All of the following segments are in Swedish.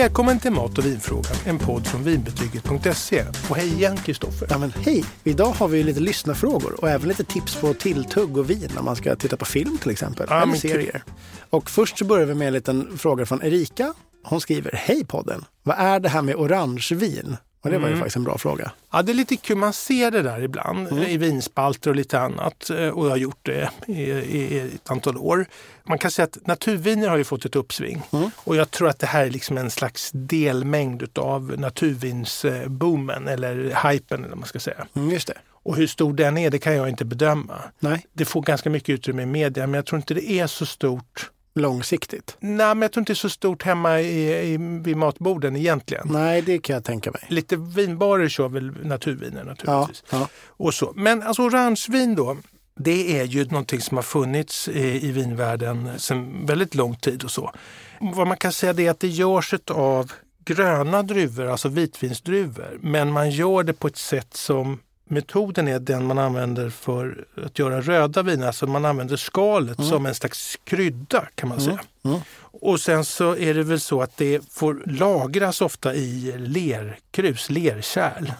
Välkommen till Mat och vinfrågan, en podd från vinbetyget.se. Och hej igen Kristoffer. Ja, men hej! Idag har vi lite lyssnarfrågor och även lite tips på tilltugg och vin när man ska titta på film till exempel. Ja, eller serier. Och först så börjar vi med en liten fråga från Erika. Hon skriver, hej podden! Vad är det här med orangevin? Och det var ju Mm. faktiskt en bra fråga. Ja, det är lite kul, man ser det där ibland Mm. i vinspalter och lite annat. eh, Och jag har gjort det i, i, i ett antal år. Man kan säga att naturviner har ju fått ett uppsving. Mm. Och jag tror att det här är liksom en slags delmängd av naturvinsboomen eller hypen eller vad man ska säga. Mm, just det. Och hur stor den är, det kan jag inte bedöma. Nej, Det får ganska mycket utrymme i media, men jag tror inte det är så stort. Långsiktigt. Nej, men jag tror inte det är så stort hemma i, i, vid matborden egentligen. Nej, det kan jag tänka mig. Lite vinbarer kör väl naturviner Ja, naturligtvis. ja. Och så. Men alltså orangevin då, det är ju någonting som har funnits i, i vinvärlden sedan väldigt lång tid och så. Vad man kan säga är att det görs av gröna druvor, alltså vitvinsdruvor. Men man gör det på ett sätt som Metoden är den man använder för att göra röda viner, alltså man använder skalet som en slags krydda kan man säga. mm. Och sen så är det väl så att det får lagras ofta i lerkrus, lerkärl.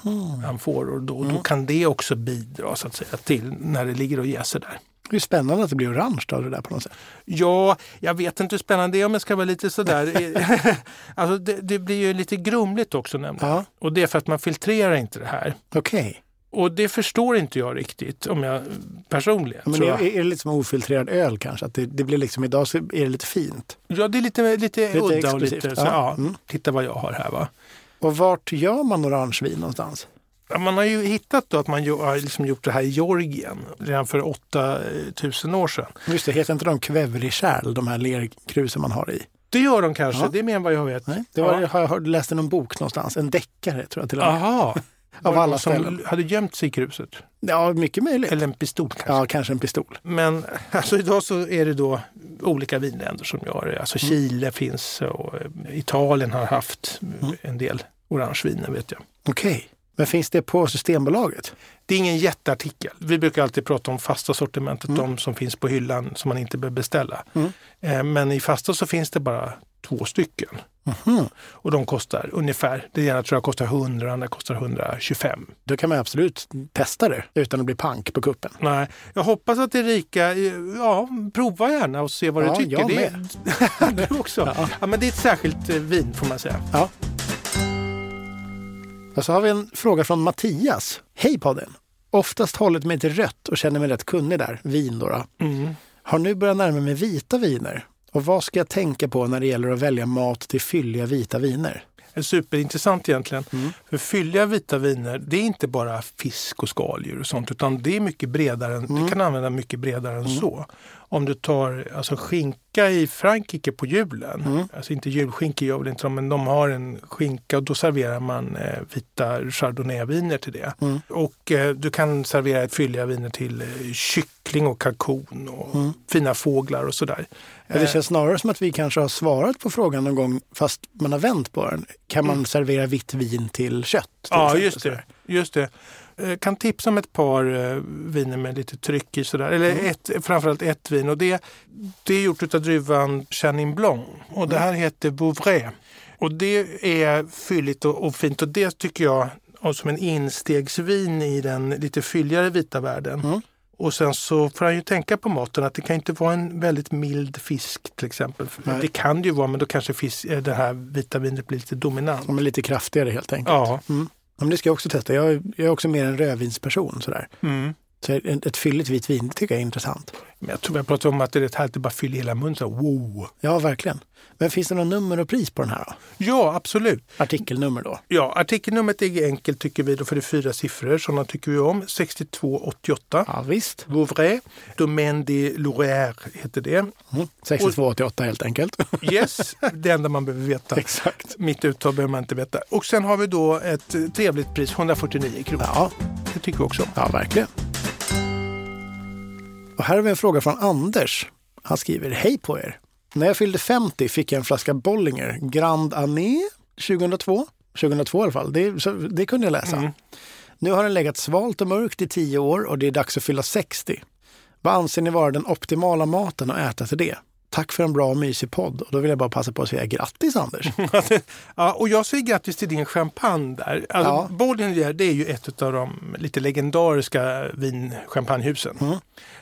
Man får och då, då kan det också bidra så att säga till när det ligger och jäser där. Det är spännande att det blir orange av det där på något sätt. Ja, jag vet inte hur spännande det är om jag ska vara lite sådär. alltså det, det blir ju lite grumligt också nämligen. Ja. Och det är för att man filtrerar inte det här. Okej. Och det förstår inte jag riktigt om jag personligen. Men är, jag. är det lite som ofiltrerad öl kanske? Att det, det blir liksom, idag så är det lite fint. Ja, det är lite, lite, Lite udda och lite så, ja. ja. Mm. Titta vad jag har här va. Och vart gör man orangevin någonstans? Ja, Man har ju hittat att man har liksom gjort det här i Georgien redan för 8000 år sedan. Just det, heter inte de kväverikärl, de här lerkrusen man har i? Det gör de kanske, Ja. det är mer än vad jag vet. Nej, det var, Ja. jag har hört, läst i någon bok någonstans, en deckare tror jag till och med. Aha. Av alla som ställen. hade gömt sig i kruset. Ja, mycket möjligt. Eller en pistol kanske. Ja, kanske en pistol. Men alltså idag så är det då olika vinländer som gör det. Alltså Mm. Chile finns och eh, Italien har haft Mm. en del orangeviner vet jag. Okej. Men finns det på Systembolaget? Det är ingen jätteartikel. Vi brukar alltid prata om fasta sortimentet, de som finns på hyllan som man inte behöver beställa. Mm. Eh, Men i fasta så finns det bara två stycken. Mhm. Och de kostar ungefär, det ena tror jag kostar 100, det andra kostar 125. Då kan man absolut testa det utan att bli pank på kuppen. Nej, jag hoppas att Erika, eh, ja, prova gärna och se vad Ja, du tycker. jag det är, du också. Ja. Ja. men det är ett särskilt eh, vin får man säga. Ja. Och så har vi en fråga från Mattias. Hej podden! Oftast hållit mig till rött och känner mig rätt kunnig där, vin då. då. Mm. Har nu börjat närma mig vita viner. Och vad ska jag tänka på när det gäller att välja mat till fylliga vita viner? är superintressant egentligen. Mm. För fylliga vita viner, det är inte bara fisk och skaldjur och sånt, utan det är mycket bredare. än- Mm. Du kan använda mycket bredare än så. Om du tar alltså, skinka i Frankrike på julen, Mm. alltså inte julskinka gör väl inte de, men de har en skinka och då serverar man eh, vita chardonnayviner till det. Mm. Och eh, du kan servera fylliga viner till eh, kyckling och kalkon och Mm. fina fåglar och sådär. Det känns snarare som att vi kanske har svarat på frågan någon gång fast man har vänt på den. Kan man servera vitt vin till kött? Ja, just det. Just det. Eh, kan tipsa om ett par eh, viner med lite tryck i sådär. Eller Mm. ett, framförallt ett vin och det, det är gjort av druvan Chenin Blanc och det här heter Bouvray. Och det är fylligt och, och fint och det tycker jag och som en instegsvin i den lite fylligare vita världen. Mm. Och sen så får han ju tänka på maten att det kan inte vara en väldigt mild fisk till exempel. Nej. Det kan det ju vara men då kanske fisk, eh, det här vita vinet blir lite dominant. De är lite kraftigare helt enkelt. Ja. Mm. Men det ska jag också testa. Jag, är- jag är också mer en rödvinsperson. Sådär. Mm. Så ett, fylligt vitt vin det tycker jag är intressant. Men jag tror jag pratade om att det är rätt härligt att bara fylla hela munnen. Så, wow! Ja, verkligen. Men finns det någon nummer och pris på den här? Då? Ja, absolut. Artikelnummer då? Ja, artikelnumret är enkelt tycker vi, då för det är fyra siffror. Sådana tycker vi om. 6288. Ja, visst. Vouvray. Domaine de Louraire heter det. Mm. 6288 helt enkelt. Yes, det enda man behöver veta. Exakt. Mitt uttal behöver man inte veta. Och sen har vi då ett trevligt pris, 149 kronor. Ja, Det tycker vi också. ja, verkligen. Och här har vi en fråga från Anders. Han skriver, hej på er. När jag fyllde 50 fick jag en flaska Bollinger Grand Année 2002. 2002 i alla fall, det, så, det kunde jag läsa. Mm. Nu har den legat svalt och mörkt i 10 år och det är dags att fylla 60. Vad anser ni vara den optimala maten att äta till det? Tack för en bra och mysig podd. Och då vill jag bara passa på att säga grattis Anders. ja, och jag säger grattis till din champagne där. Alltså, Ja. Bollinger det är ju ett av de lite legendariska vinchampagnehusen. Mm.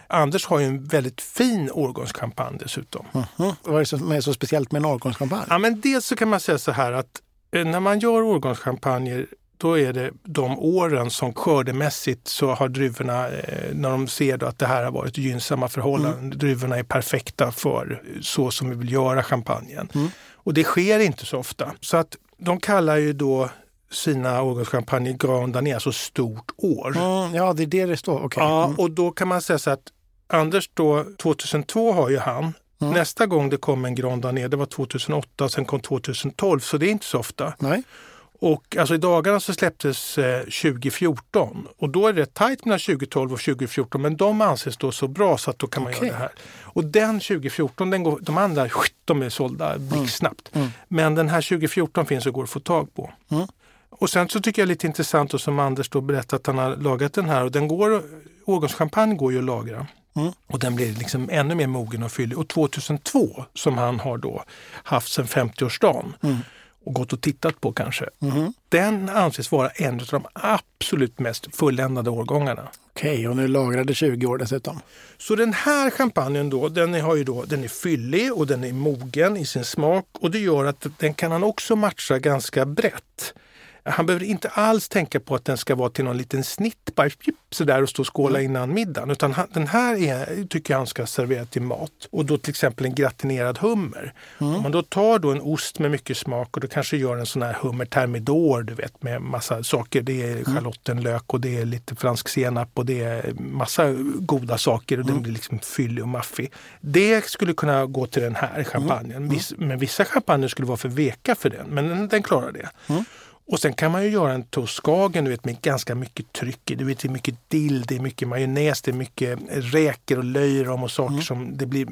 Anders har ju en väldigt fin årgångschampagne dessutom. Mm. Vad är det som är så speciellt med en årgångschampagne? Ja, men dels så kan man säga så här att eh, när man gör årgångschampagner då är det de åren som skördemässigt så har druvorna, eh, när de ser att det här har varit gynnsamma förhållanden, druvorna är perfekta för så som vi vill göra champagnen. Och det sker inte så ofta. Så att de kallar ju då sina årgångschampagner Grand Danier, alltså stort år. Mm, ja, det är det det står. Okej. Ja, Mm. och då kan man säga så att Anders då, 2002 har ju han. Mm. Nästa gång det kom en Grand Danier, det var 2008, sen kom 2012, så det är inte så ofta. Nej. Och alltså i dagarna så släpptes eh, 2014 och då är det tajt mellan 2012 och 2014 men de anses då så bra så att då kan man Okej. göra det här. Och den 2014, den går, de andra de är sålda blixtsnabbt. Mm. Men den här 2014 finns och går att få tag på. Mm. Och sen så tycker jag lite intressant och som Anders då berättat att han har lagat den här och den går, årgångschampagne går ju att lagra. Mm. Och den blir liksom ännu mer mogen och fyllig. Och 2002 som han har då haft sedan 50-årsdagen Mm. Och gått och tittat på kanske. Mhm. Den anses vara en av de absolut mest fulländade årgångarna. Okej, och nu lagrade 20 år dessutom. Så den här champagnen då, den är, har ju då, den är fyllig och den är mogen i sin smak och det gör att den kan han också matcha ganska brett. Han behöver inte alls tänka på att den ska vara till någon liten snitt bara sådär och stå och skåla innan middagen. Utan han, den här är, tycker jag han ska servera till mat. Och då till exempel en gratinerad hummer. Om man då tar då en ost med mycket smak och då kanske gör en sån här hummer thermidor, du vet med massa saker. Det är schalottenlök och det är lite fransk senap och det är massa goda saker och den blir liksom fyllig och maffig. Det skulle kunna gå till den här champagnen. Viss, men vissa champagner skulle vara för veka för den, men den, den klarar det. Och sen kan man ju göra en toastskagen du vet, med ganska mycket tryck i. Du vet, det är mycket dill, det är mycket majonnäs, det är mycket räkor och löjrom och saker som det blir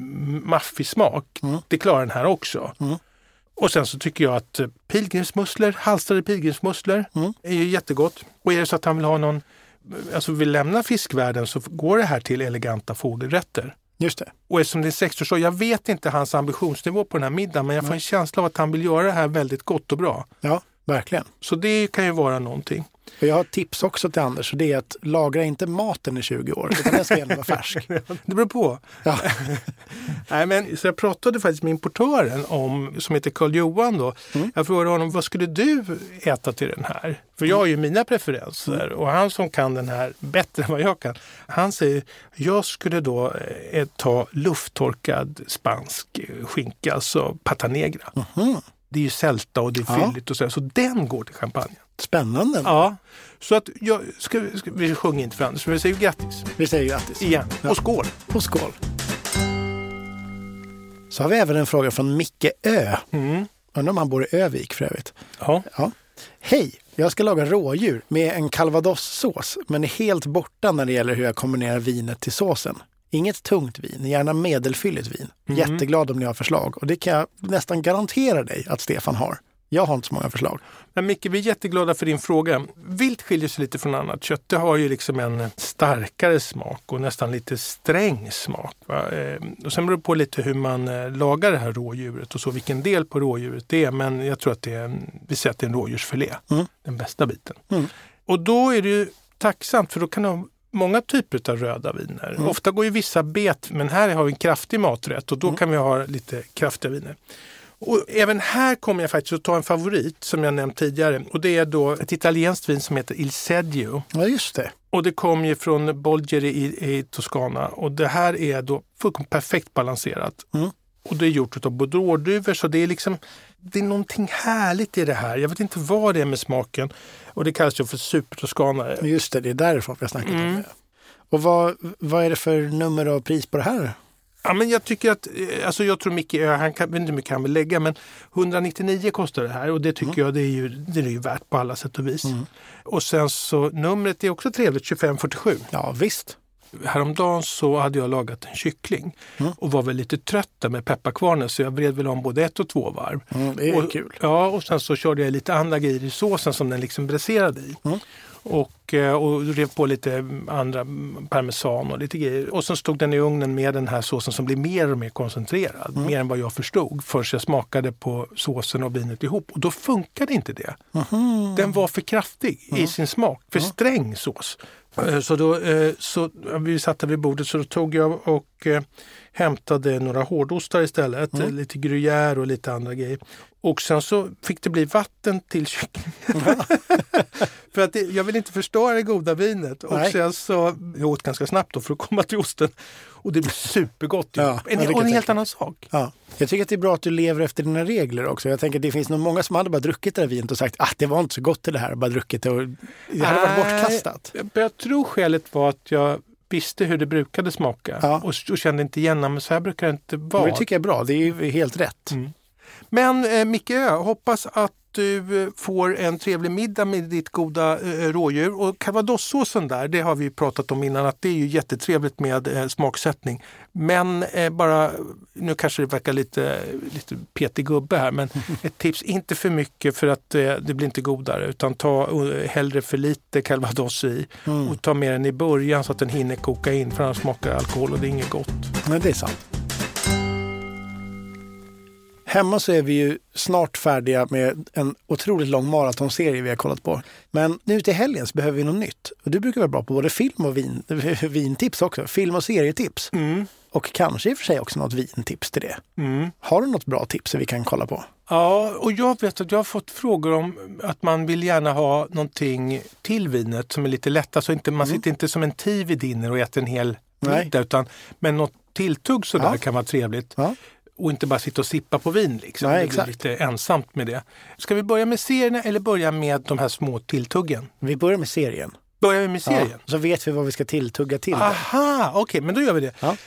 maffig smak. Det klarar den här också. Och sen så tycker jag att eh, pilgrimsmusslor, halstrade pilgrimsmusslor är ju jättegott. Och är det så att han vill ha någon, alltså vill lämna fiskvärlden så går det här till eleganta fågelrätter. Just det. Och eftersom det är 60 år, jag vet inte hans ambitionsnivå på den här middagen men jag får en känsla av att han vill göra det här väldigt gott och bra. Ja, verkligen. Så det kan ju vara någonting. Och jag har ett tips också till Anders och det är att lagra inte maten i 20 år, utan den ska gärna vara färsk. Det beror på. Ja. Nej, men, så jag pratade faktiskt med importören om, som heter Karl Johan då. Jag frågade honom, vad skulle du äta till den här? För jag har ju mina preferenser och han som kan den här bättre än vad jag kan. Han säger, jag skulle då eh, ta lufttorkad spansk skinka, alltså pata negra. Det är sälta och det är Ja. fylligt och så, så den går till champagne. Spännande. Ja, så att jag, ska, ska, vi sjunger inte för Anders, men vi säger grattis Vi säger grattis. igen Ja. och skål! Och skål. Så har vi även en fråga från Micke Ö. Mm. Undrar om han bor i Övik för övrigt. Ja. Ja. Hej! Jag ska laga rådjur med en calvadossås men är helt borta när det gäller hur jag kombinerar vinet till såsen. Inget tungt vin, gärna medelfylligt vin. Jätteglad om ni har förslag och det kan jag nästan garantera dig att Stefan har. Jag har inte så många förslag. Men Micke, vi är jätteglada för din fråga. Vilt skiljer sig lite från annat kött. Det har ju liksom en starkare smak och nästan lite sträng smak. Va? Eh, Och sen beror det på lite hur man eh, lagar det här rådjuret och så vilken del på rådjuret det är. Men jag tror att det är vi säger att det är en rådjursfilé, Mm. den bästa biten. Mm. Och då är det ju tacksamt för då kan du ha många typer av röda viner. Mm. Ofta går ju vissa bet, men här har vi en kraftig maträtt och då kan vi ha lite kraftiga viner. Och även här kommer jag faktiskt att ta en favorit som jag nämnt tidigare och det är då ett italienskt vin som heter Il Seggio. Ja, just det. Och det kom ju från Bolgeri i, i Toscana och det här är då fullkomligt perfekt balanserat. Mm. Och det är gjort av bordeauxdruvor så det är liksom det är någonting härligt i det här. Jag vet inte vad det är med smaken och det kallas ju för supertoscana. Just det, det är därifrån vi har snackat Mm. om det. Och vad, vad är det för nummer och pris på det här? Ja, men jag tycker att, eh, alltså jag tror Micke, eh, han kan, vet inte hur mycket han vill lägga, men 199 kostar det här och det tycker jag det är, ju, det är ju värt på alla sätt och vis. Och sen så numret är också trevligt, 2547. Ja, visst. Häromdagen så hade jag lagat en kyckling Mm. och var väl lite trött där med pepparkvarnen så jag vred väl om både ett och två varv. Mm, det är och, kul. Ja, och sen så körde jag lite andra grejer i såsen som den liksom bräserade i. Mm. Och, eh, och rev på lite andra mm, parmesan och lite grejer. Och sen stod den i ugnen med den här såsen som blir mer och mer koncentrerad. Mm. Mer än vad jag förstod först jag smakade på såsen och vinet ihop. Och då funkade inte det. Mhm. Den var för kraftig i sin smak, för sträng sås. Eh, Så, då, eh, så vi satt vid bordet så tog jag och eh, hämtade några hårdostar istället. eh, Lite gruyère och lite andra grejer. Och sen så fick det bli vatten till kycklingen. för att det, jag vill inte förstöra det goda vinet. Och Nej. sen så, jag åt ganska snabbt då för att komma till osten. Och det blev supergott. Ja, en, och en helt annan sak. Ja. Jag tycker att det är bra att du lever efter dina regler också. Jag tänker att det finns nog många som hade bara druckit det där vinet och sagt att ah, det var inte så gott det här bara druckit det. Och det hade varit bortkastat. Jag, jag tror skälet var att jag visste hur det brukade smaka Ja. och, och kände inte igen men så här brukar det inte vara. Men det tycker jag är bra. Det är ju helt rätt. Mm. Men eh, Micke, jag hoppas att du eh, får en trevlig middag med ditt goda eh, rådjur. Och calvadossåsen där, det har vi pratat om innan, att det är ju jättetrevligt med eh, smaksättning. Men eh, bara, nu kanske det verkar lite, lite petig gubbe här, men ett tips, inte för mycket för att eh, det blir inte godare. Utan ta eh, hellre för lite calvados i Mm. och ta med den i början så att den hinner koka in, för annars smakar alkohol och det är inget gott. Men det är sant. Hemma så är vi ju snart färdiga med en otroligt lång maratonserie vi har kollat på. Men nu till helgen så behöver vi något nytt. Och du brukar vara bra på både film och vin, vintips också. Film och serietips. Mm. Och kanske i och för sig också något vintips till det. Mm. Har du något bra tips som vi kan kolla på? Ja, och jag vet att jag har fått frågor om att man vill gärna ha någonting till vinet som är lite lätt. Alltså inte, man sitter inte som en tiv i dinner och äter en hel Mm. Middag utan men något tilltugg sådär Ja. kan vara trevligt. Ja. Och inte bara sitta och sippa på vin. Liksom. Nej, det blir lite ensamt med det. Ska vi börja med serierna eller börja med de här små tilltuggen? Vi börjar med serien. Börjar vi med serien? Ja, så vet vi vad vi ska tilltugga till. Aha, okej, men då gör vi det. Ja.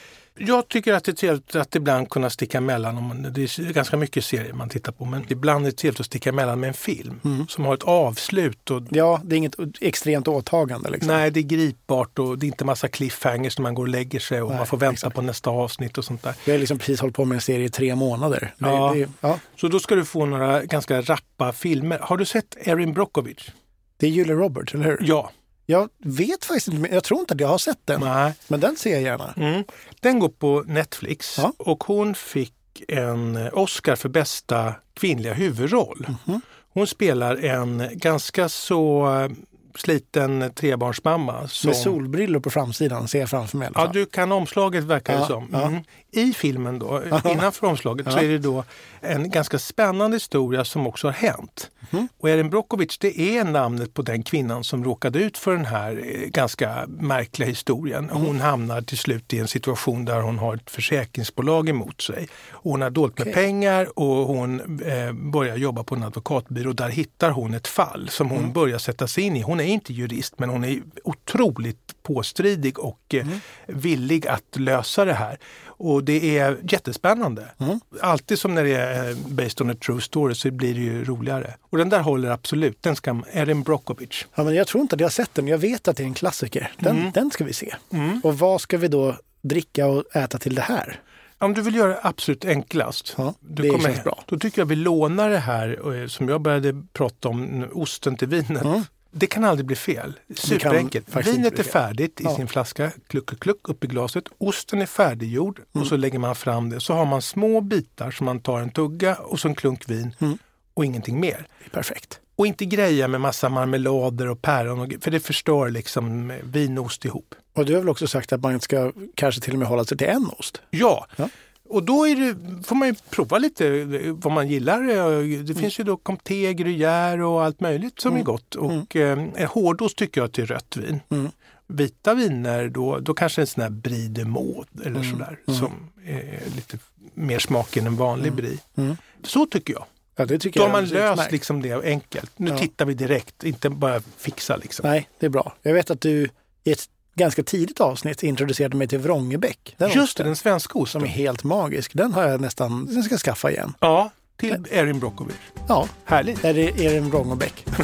Jag tycker att det är trevligt att ibland kunna sticka emellan. Om man, det är ganska mycket serier man tittar på, men ibland är det trevligt att sticka emellan med en film Mm. som har ett avslut. Och, Ja, det är inget extremt åtagande. Liksom. Nej, det är gripbart och det är inte massa cliffhangers när man går och lägger sig och Nej, man får vänta exakt. på nästa avsnitt och sånt där. Vi har liksom precis hållit på med en serie i tre månader. Det, Ja. det, ja, Så då ska du få några ganska rappa filmer. Har du sett Erin Brockovich? det är Julia Roberts, eller hur? Ja. Jag vet faktiskt inte, jag tror inte att jag har sett den. Nej. Men den ser jag gärna. Mm. Den går på Netflix Ja. och hon fick en Oscar för bästa kvinnliga huvudroll. Mhm. Hon spelar en ganska så eh, sliten trebarnsmamma. Som, Med solbrillor på framsidan ser jag framför mig. Ja, du kan omslaget verkar det Ja, som. ja. Mm. I filmen då, innanför omslaget, så Ja. är det då en ganska spännande historia som också har hänt. Mhm. Och Erin Brockovich, det är namnet på den kvinnan som råkade ut för den här eh, ganska märkliga historien. Mhm. Hon hamnar till slut i en situation där hon har ett försäkringsbolag emot sig. Hon har dåligt med Okej. pengar och hon eh, börjar jobba på en advokatbyrå. Där hittar hon ett fall som hon Mm. börjar sätta sig in i. Hon är inte jurist men hon är otroligt påstridig och eh, Mm. villig att lösa det här. Och det är jättespännande. Mm. Alltid som när det är eh, based on a true story så blir det ju roligare. Och den där håller absolut. Den ska Erin Brockovich. Ja, men jag tror inte att jag har sett den. Jag vet att det är en klassiker. Den, den ska vi se. Mm. Och vad ska vi då dricka och äta till det här? Om du vill göra det absolut enklast. Ja, du det känns bra. Då tycker jag vi lånar det här eh, som jag började prata om, osten till vinet. Mm. Det kan aldrig bli fel. Superenkelt. Vinet är färdigt i Ja. sin flaska, kluck, kluck upp i glaset. Osten är färdiggjord och så lägger man fram det. Så har man små bitar som man tar en tugga och så en klunk vin Mm. och ingenting mer. Perfekt. Och inte greja med massa marmelader och päron, och, för det förstör liksom vin och ost ihop. Och du har väl också sagt att man ska kanske till och med hålla sig till en ost? Ja, Ja. Och då det, får man ju prova lite eh, vad man gillar. Eh, Det finns ju då comté, gruyère och allt möjligt som är gott. Och eh, hårdost tycker jag till rött vin. Mm. Vita viner, då, då kanske en sån här Brie de Meaux eller Mm. sådär. Som är lite mer smak än en vanlig Brie. Mm. Så tycker jag. Ja, det tycker Då har man löst liksom det enkelt. Nu Ja. tittar vi direkt, inte bara fixa liksom. Nej, det är bra. Jag vet att du i ett ganska tidigt avsnitt introducerade mig till Vrångebäck. Den Just det, den svenska osten. som är helt magisk. Den har jag nästan, den ska jag skaffa igen. Ja, till Erin Brockovich. Ja, Härligt. där är det en Vrångebäck.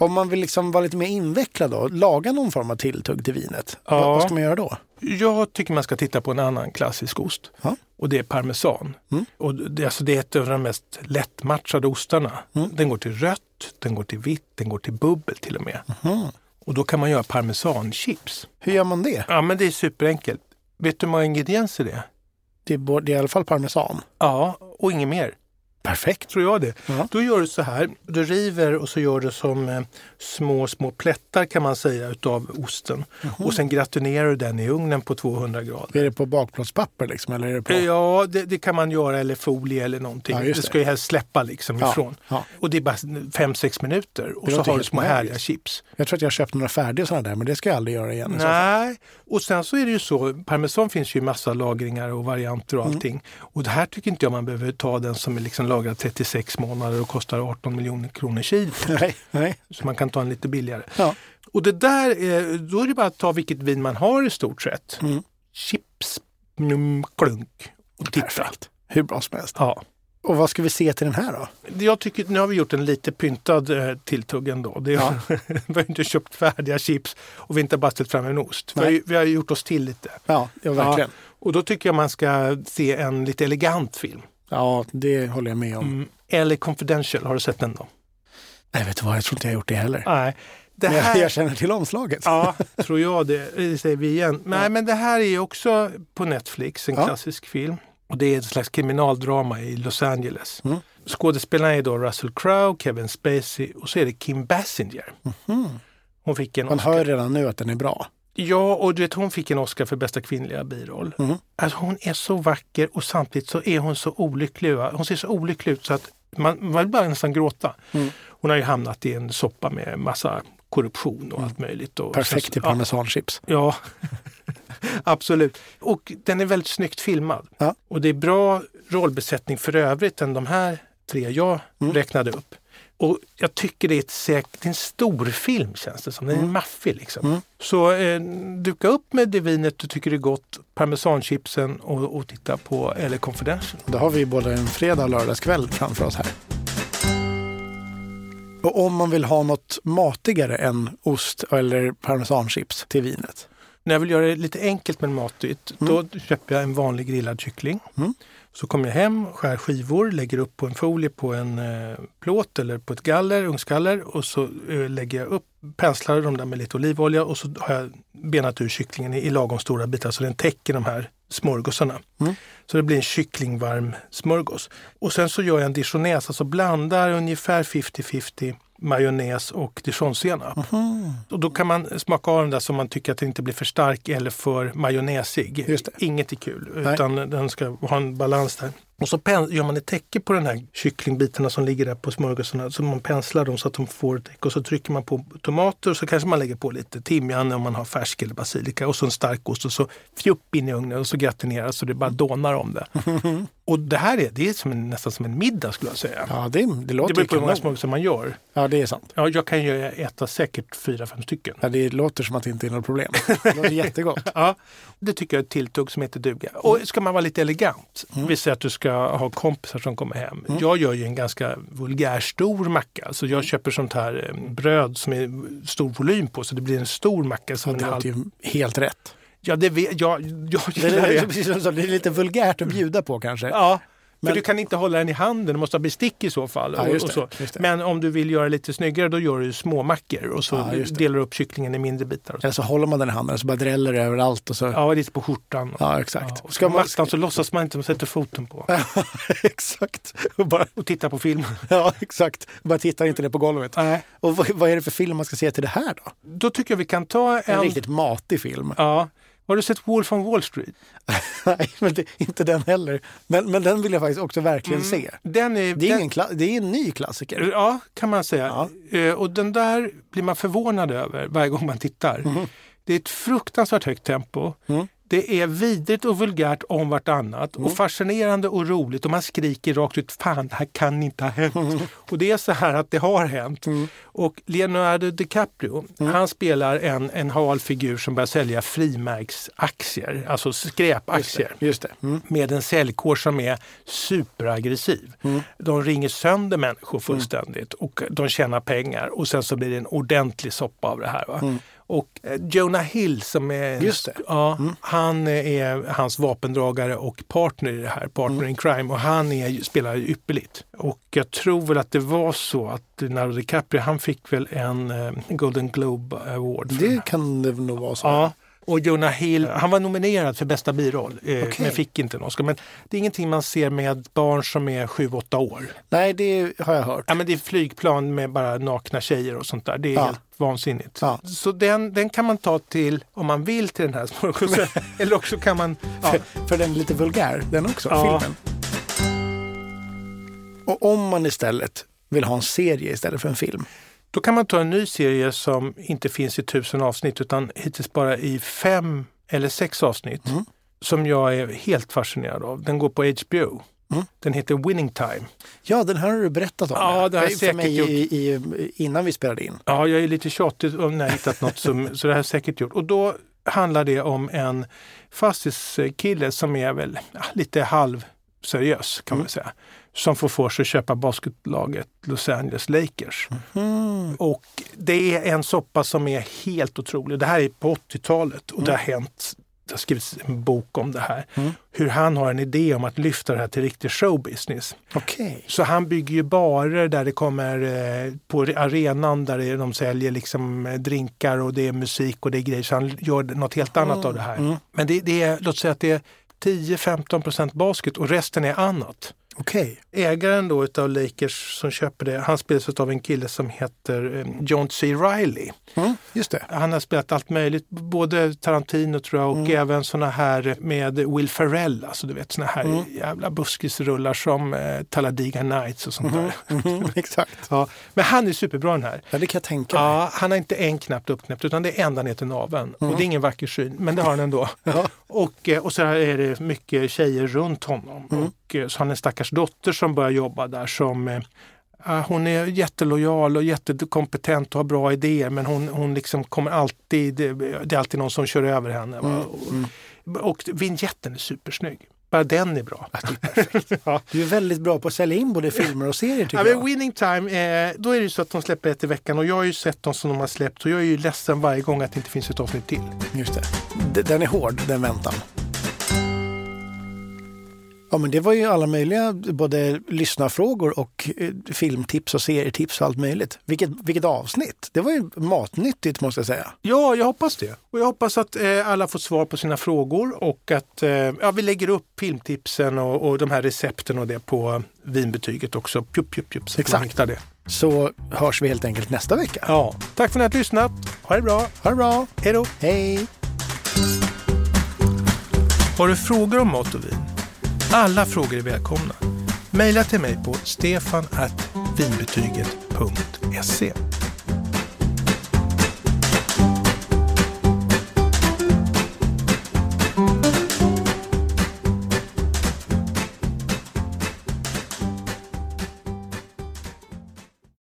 Om man vill liksom vara lite mer invecklad då, laga någon form av tilltugg till vinet. Ja. Vad, vad ska man göra då? Jag tycker man ska titta på en annan klassisk ost. Ja. Och det är parmesan. Mm. Och det, alltså det är ett av de mest lättmatchade ostarna. Mm. Den går till rött, den går till vitt, den går till bubbel till och med. Mhm. Och då kan man göra parmesanchips. Hur gör man det? Ja, men det är superenkelt. Vet du hur många ingredienser det är? Det är, det är i alla fall parmesan. Ja, och inget mer. Perfekt. Tror jag det. Ja. Då gör du så här. Du river och så gör du som eh, små, små plättar kan man säga utav osten. Mhm. Och sen gratinerar du den i ugnen på 200 grader. Är det på bakplåtspapper liksom? Eller är det på... Ja, det, det kan man göra eller folie eller någonting. Ja, det det. ska ju helst släppa liksom Ja, ifrån. Och det är bara 5-6 minuter och så har du små härliga chips. Jag tror att jag köpt några färdiga sådana där, men det ska jag aldrig göra igen. Nej, och sen så är det ju så, parmesan finns ju i massa lagringar och varianter och Mm. allting. Och det här tycker inte jag man behöver ta den som är liksom lagrad 36 månader och kostar 18 miljoner kronor kilo. Nej, nej. Så man kan ta en lite billigare. Ja. Och det där, är, då är det bara att ta vilket vin man har i stort sett. Mm. Chips, mm, klunk och titta. Perfekt. Hur bra som helst. Ja. Och vad ska vi se till den här då? Jag tycker, nu har vi gjort en lite pyntad eh, tilltugg ändå. Det Ja. vi har inte köpt färdiga chips och vi har inte bara ställt fram en ost. Vi har, vi har gjort oss till lite. Ja, ja verkligen. Och då tycker jag man ska se en lite elegant film. Ja, det håller jag med om. Mm. LA Confidential, har du sett den då? Nej, vet du vad? Jag tror inte jag har gjort det heller. Nej. Det Men jag, här, jag känner till omslaget. Ja, tror jag det. Det säger vi igen. Nej, Ja. men det här är också på Netflix, en Ja. klassisk film. Och det är ett slags kriminaldrama i Los Angeles. Mm. Skådespelarna är då Russell Crowe, Kevin Spacey och så är det Kim Basinger. Mhm. Hon fick en Man Oscar. hör redan nu att den är bra. Ja, och du vet hon fick en Oscar för bästa kvinnliga biroll. Mhm. Alltså hon är så vacker och samtidigt så är hon så olycklig. Va? Hon ser så olycklig ut så att man, man vill bara nästan gråta. Mm. Hon har ju hamnat i en soppa med massa korruption och allt möjligt. Och Mm. Perfekt till ja, parmesanchips. Ja, absolut. Och den är väldigt snyggt filmad. Ja. Och det är bra rollbesättning för övrigt än de här tre jag Mm. räknade upp. Och jag tycker det är, ett säk- det är en stor film känns det som. Den är maffig liksom. Mm. Så eh, duka upp med det vinet du tycker är gott, parmesanchipsen och, och titta på LA Confidential. Då har vi både en fredag och lördagskväll framför oss här. Och om man vill ha något matigare än ost eller parmesanchips till vinet. När jag vill göra det lite enkelt men matigt, då köper jag en vanlig grillad kyckling. Mm. Så kommer jag hem, skär skivor, lägger upp på en folie på en eh, plåt eller på ett galler, ugnsgaller och så eh, lägger jag upp, penslar dem där med lite olivolja och så har jag benat ur kycklingen i, i lagom stora bitar så den täcker de här smörgåsarna. Mm. Så det blir en kycklingvarm smörgås. Och sen så gör jag en dijonnaise, alltså blandar ungefär 50-50 majonnäs och dijonsenap. Mhm. Och då kan man smaka av den där så man tycker att den inte blir för stark eller för majonnäsig. Inget är kul, Nej. utan den ska ha en balans där. Och så gör man ett täcke på den här kycklingbitarna som ligger där på smörgåsarna. Så man penslar dem så att de får ett täcke och så trycker man på tomater och så kanske man lägger på lite timjan om man har färsk eller basilika och så en starkost och så fjupp in i ugnen och så gratineras så det bara dånar om det. Och det här är, det är som en, nästan som en middag skulle jag säga. Ja, det, det det låter beror ju på hur många smörgåsar man gör. Ja, det är sant. Ja, jag kan ju äta säkert fyra, fem stycken. Ja, det låter som att det inte är något problem. Det låter jättegott. Ja, det tycker jag är ett tilltugg som heter duga. Och ska man vara lite elegant, vi säger att du ska ha kompisar som kommer hem. Jag gör ju en ganska vulgär stor macka. Så jag köper sånt här eh, bröd som är stor volym på så det blir en stor macka. Som Det låter ju helt rätt. Ja, det vet jag. jag Det är, det är lite vulgärt att bjuda på kanske. Ja, för Men- du kan inte hålla den i handen, du måste ha bestick i så fall. Ja, och, så. Men om du vill göra det lite snyggare då gör du små mackor och så Ja, delar du upp kycklingen i mindre bitar. Eller så håller man den i handen och så bara dräller det överallt. Och så. Ja, lite på skjortan. Ja, exakt. Ja, och man, mattan så låtsas man inte, man sätter foten på. exakt. Och bara, Och tittar på film. ja, exakt. Bara tittar inte ner på golvet. Nej. Och vad, vad är det för film man ska se till det här då? Då tycker jag vi kan ta En en... riktigt matig film. Ja. Har du sett Wolf on Wall Street? Nej, men det, inte den heller. Men, men den vill jag faktiskt också verkligen se. Den är... Det är, den, ingen det är en ny klassiker. Ja, kan man säga. Eh, Och den där blir man förvånad över varje gång man tittar. Det är ett fruktansvärt högt tempo. Mm. Det är vidrigt och vulgärt om vartannat och fascinerande och roligt och man skriker rakt ut fan det här kan inte ha hänt. Och det är så här att det har hänt. Och Leonardo DiCaprio, han spelar en, en hal figur som börjar sälja frimärksaktier, alltså skräpaktier. Just det. Mm. Med en säljkår som är superaggressiv. De ringer sönder människor fullständigt och de tjänar pengar och sen så blir det en ordentlig soppa av det här. Och eh, Jonah Hill som är. Ja, han är hans vapendragare och partner i det här, partner in crime. Och han är, spelar ypperligt. Och jag tror väl att det var så att Leonardo DiCaprio, han fick väl en eh, Golden Globe Award. Det kan det nog vara så. Ja. Och Jonah Hill, han var nominerad för bästa biroll, eh, Okej. men fick inte Oscar. Men det är ingenting man ser med barn som är 7-8 år. Nej, det har jag hört. Ja, men det är flygplan med bara nakna tjejer och sånt där. Det är Ja. helt vansinnigt. Ja. Så den, den kan man ta till, om man vill, till den här smörgåsen. Eller också kan man... Ja, För, för den är lite vulgär, den också, filmen. Och om man istället vill ha en serie istället för en film. Då kan man ta en ny serie som inte finns i tusen avsnitt utan hittills bara i fem eller sex avsnitt. Mm. Som jag är helt fascinerad av. Den går på HBO. Mm. Den heter Winning Time. Ja, den här har du berättat om. Ja, det har jag säkert mig gjort. i, i, innan vi spelade in. Ja, jag är lite tjatig om när jag hittat något som, så det har jag säkert gjort. Och då handlar det om en fastighetskille som är väl lite halvseriös kan man säga. Som får för sig att köpa basketlaget Los Angeles Lakers. Och det är en soppa som är helt otrolig. Det här är på 80-talet och det har hänt det har skrivits en bok om det här. Hur han har en idé om att lyfta det här till riktig showbusiness. Okej. Så han bygger ju barer där det kommer eh, på arenan där de säljer liksom eh, drinkar och det är musik och det är grejer. Så han gör något helt annat av det här. Men det, det är, låt säga att det är 10-15 procent basket och resten är annat. Okej. Ägaren då utav Lakers som köper det, han spelas av en kille som heter eh, John C. Reilly. Mm, just det. Han har spelat allt möjligt, både Tarantino tror jag och även såna här med Will Ferrell, alltså du vet såna här jävla buskisrullar som eh, Talladega Nights och sånt där. Mm, exakt. Ja, men han är superbra den här. Ja, det kan jag tänka mig. Ja, han har inte en knapp uppknäppt utan det är ända ner till naveln. Och det är ingen vacker syn, men det har han ändå. och, eh, och så är det mycket tjejer runt honom. Och, eh, så han en stackars dotter som börjar jobba där som eh, hon är jättelojal och jättekompetent och har bra idéer men hon, hon liksom kommer alltid, det, är alltid någon som kör över henne. Va? Och, och vignetten är supersnygg. Bara den är bra. ja. Du är väldigt bra på att sälja in både filmer och serier tycker Ja, jag. Winning Time, eh, då är det så att de släpper ett i veckan och jag har ju sett dem som de har släppt och jag är ju ledsen varje gång att det inte finns ett avsnitt till. Just det. Den är hård, den väntan. Ja, men det var ju alla möjliga både lyssnarfrågor och eh, filmtips och serietips och allt möjligt. Vilket, vilket avsnitt! Det var ju matnyttigt måste jag säga. Ja, jag hoppas det. Och jag hoppas att eh, alla får svar på sina frågor och att eh, ja, vi lägger upp filmtipsen och, och de här recepten och det på vinbetyget också. Pjup, pjup, pjup, så Exakt. det. Så hörs vi helt enkelt nästa vecka. Ja, tack för att ni har lyssnat. Ha det bra. Ha det bra! Hej då! Hej! Har du frågor om mat och vin? Alla frågor är välkomna. Maila till mig på stefanvinbetyget.se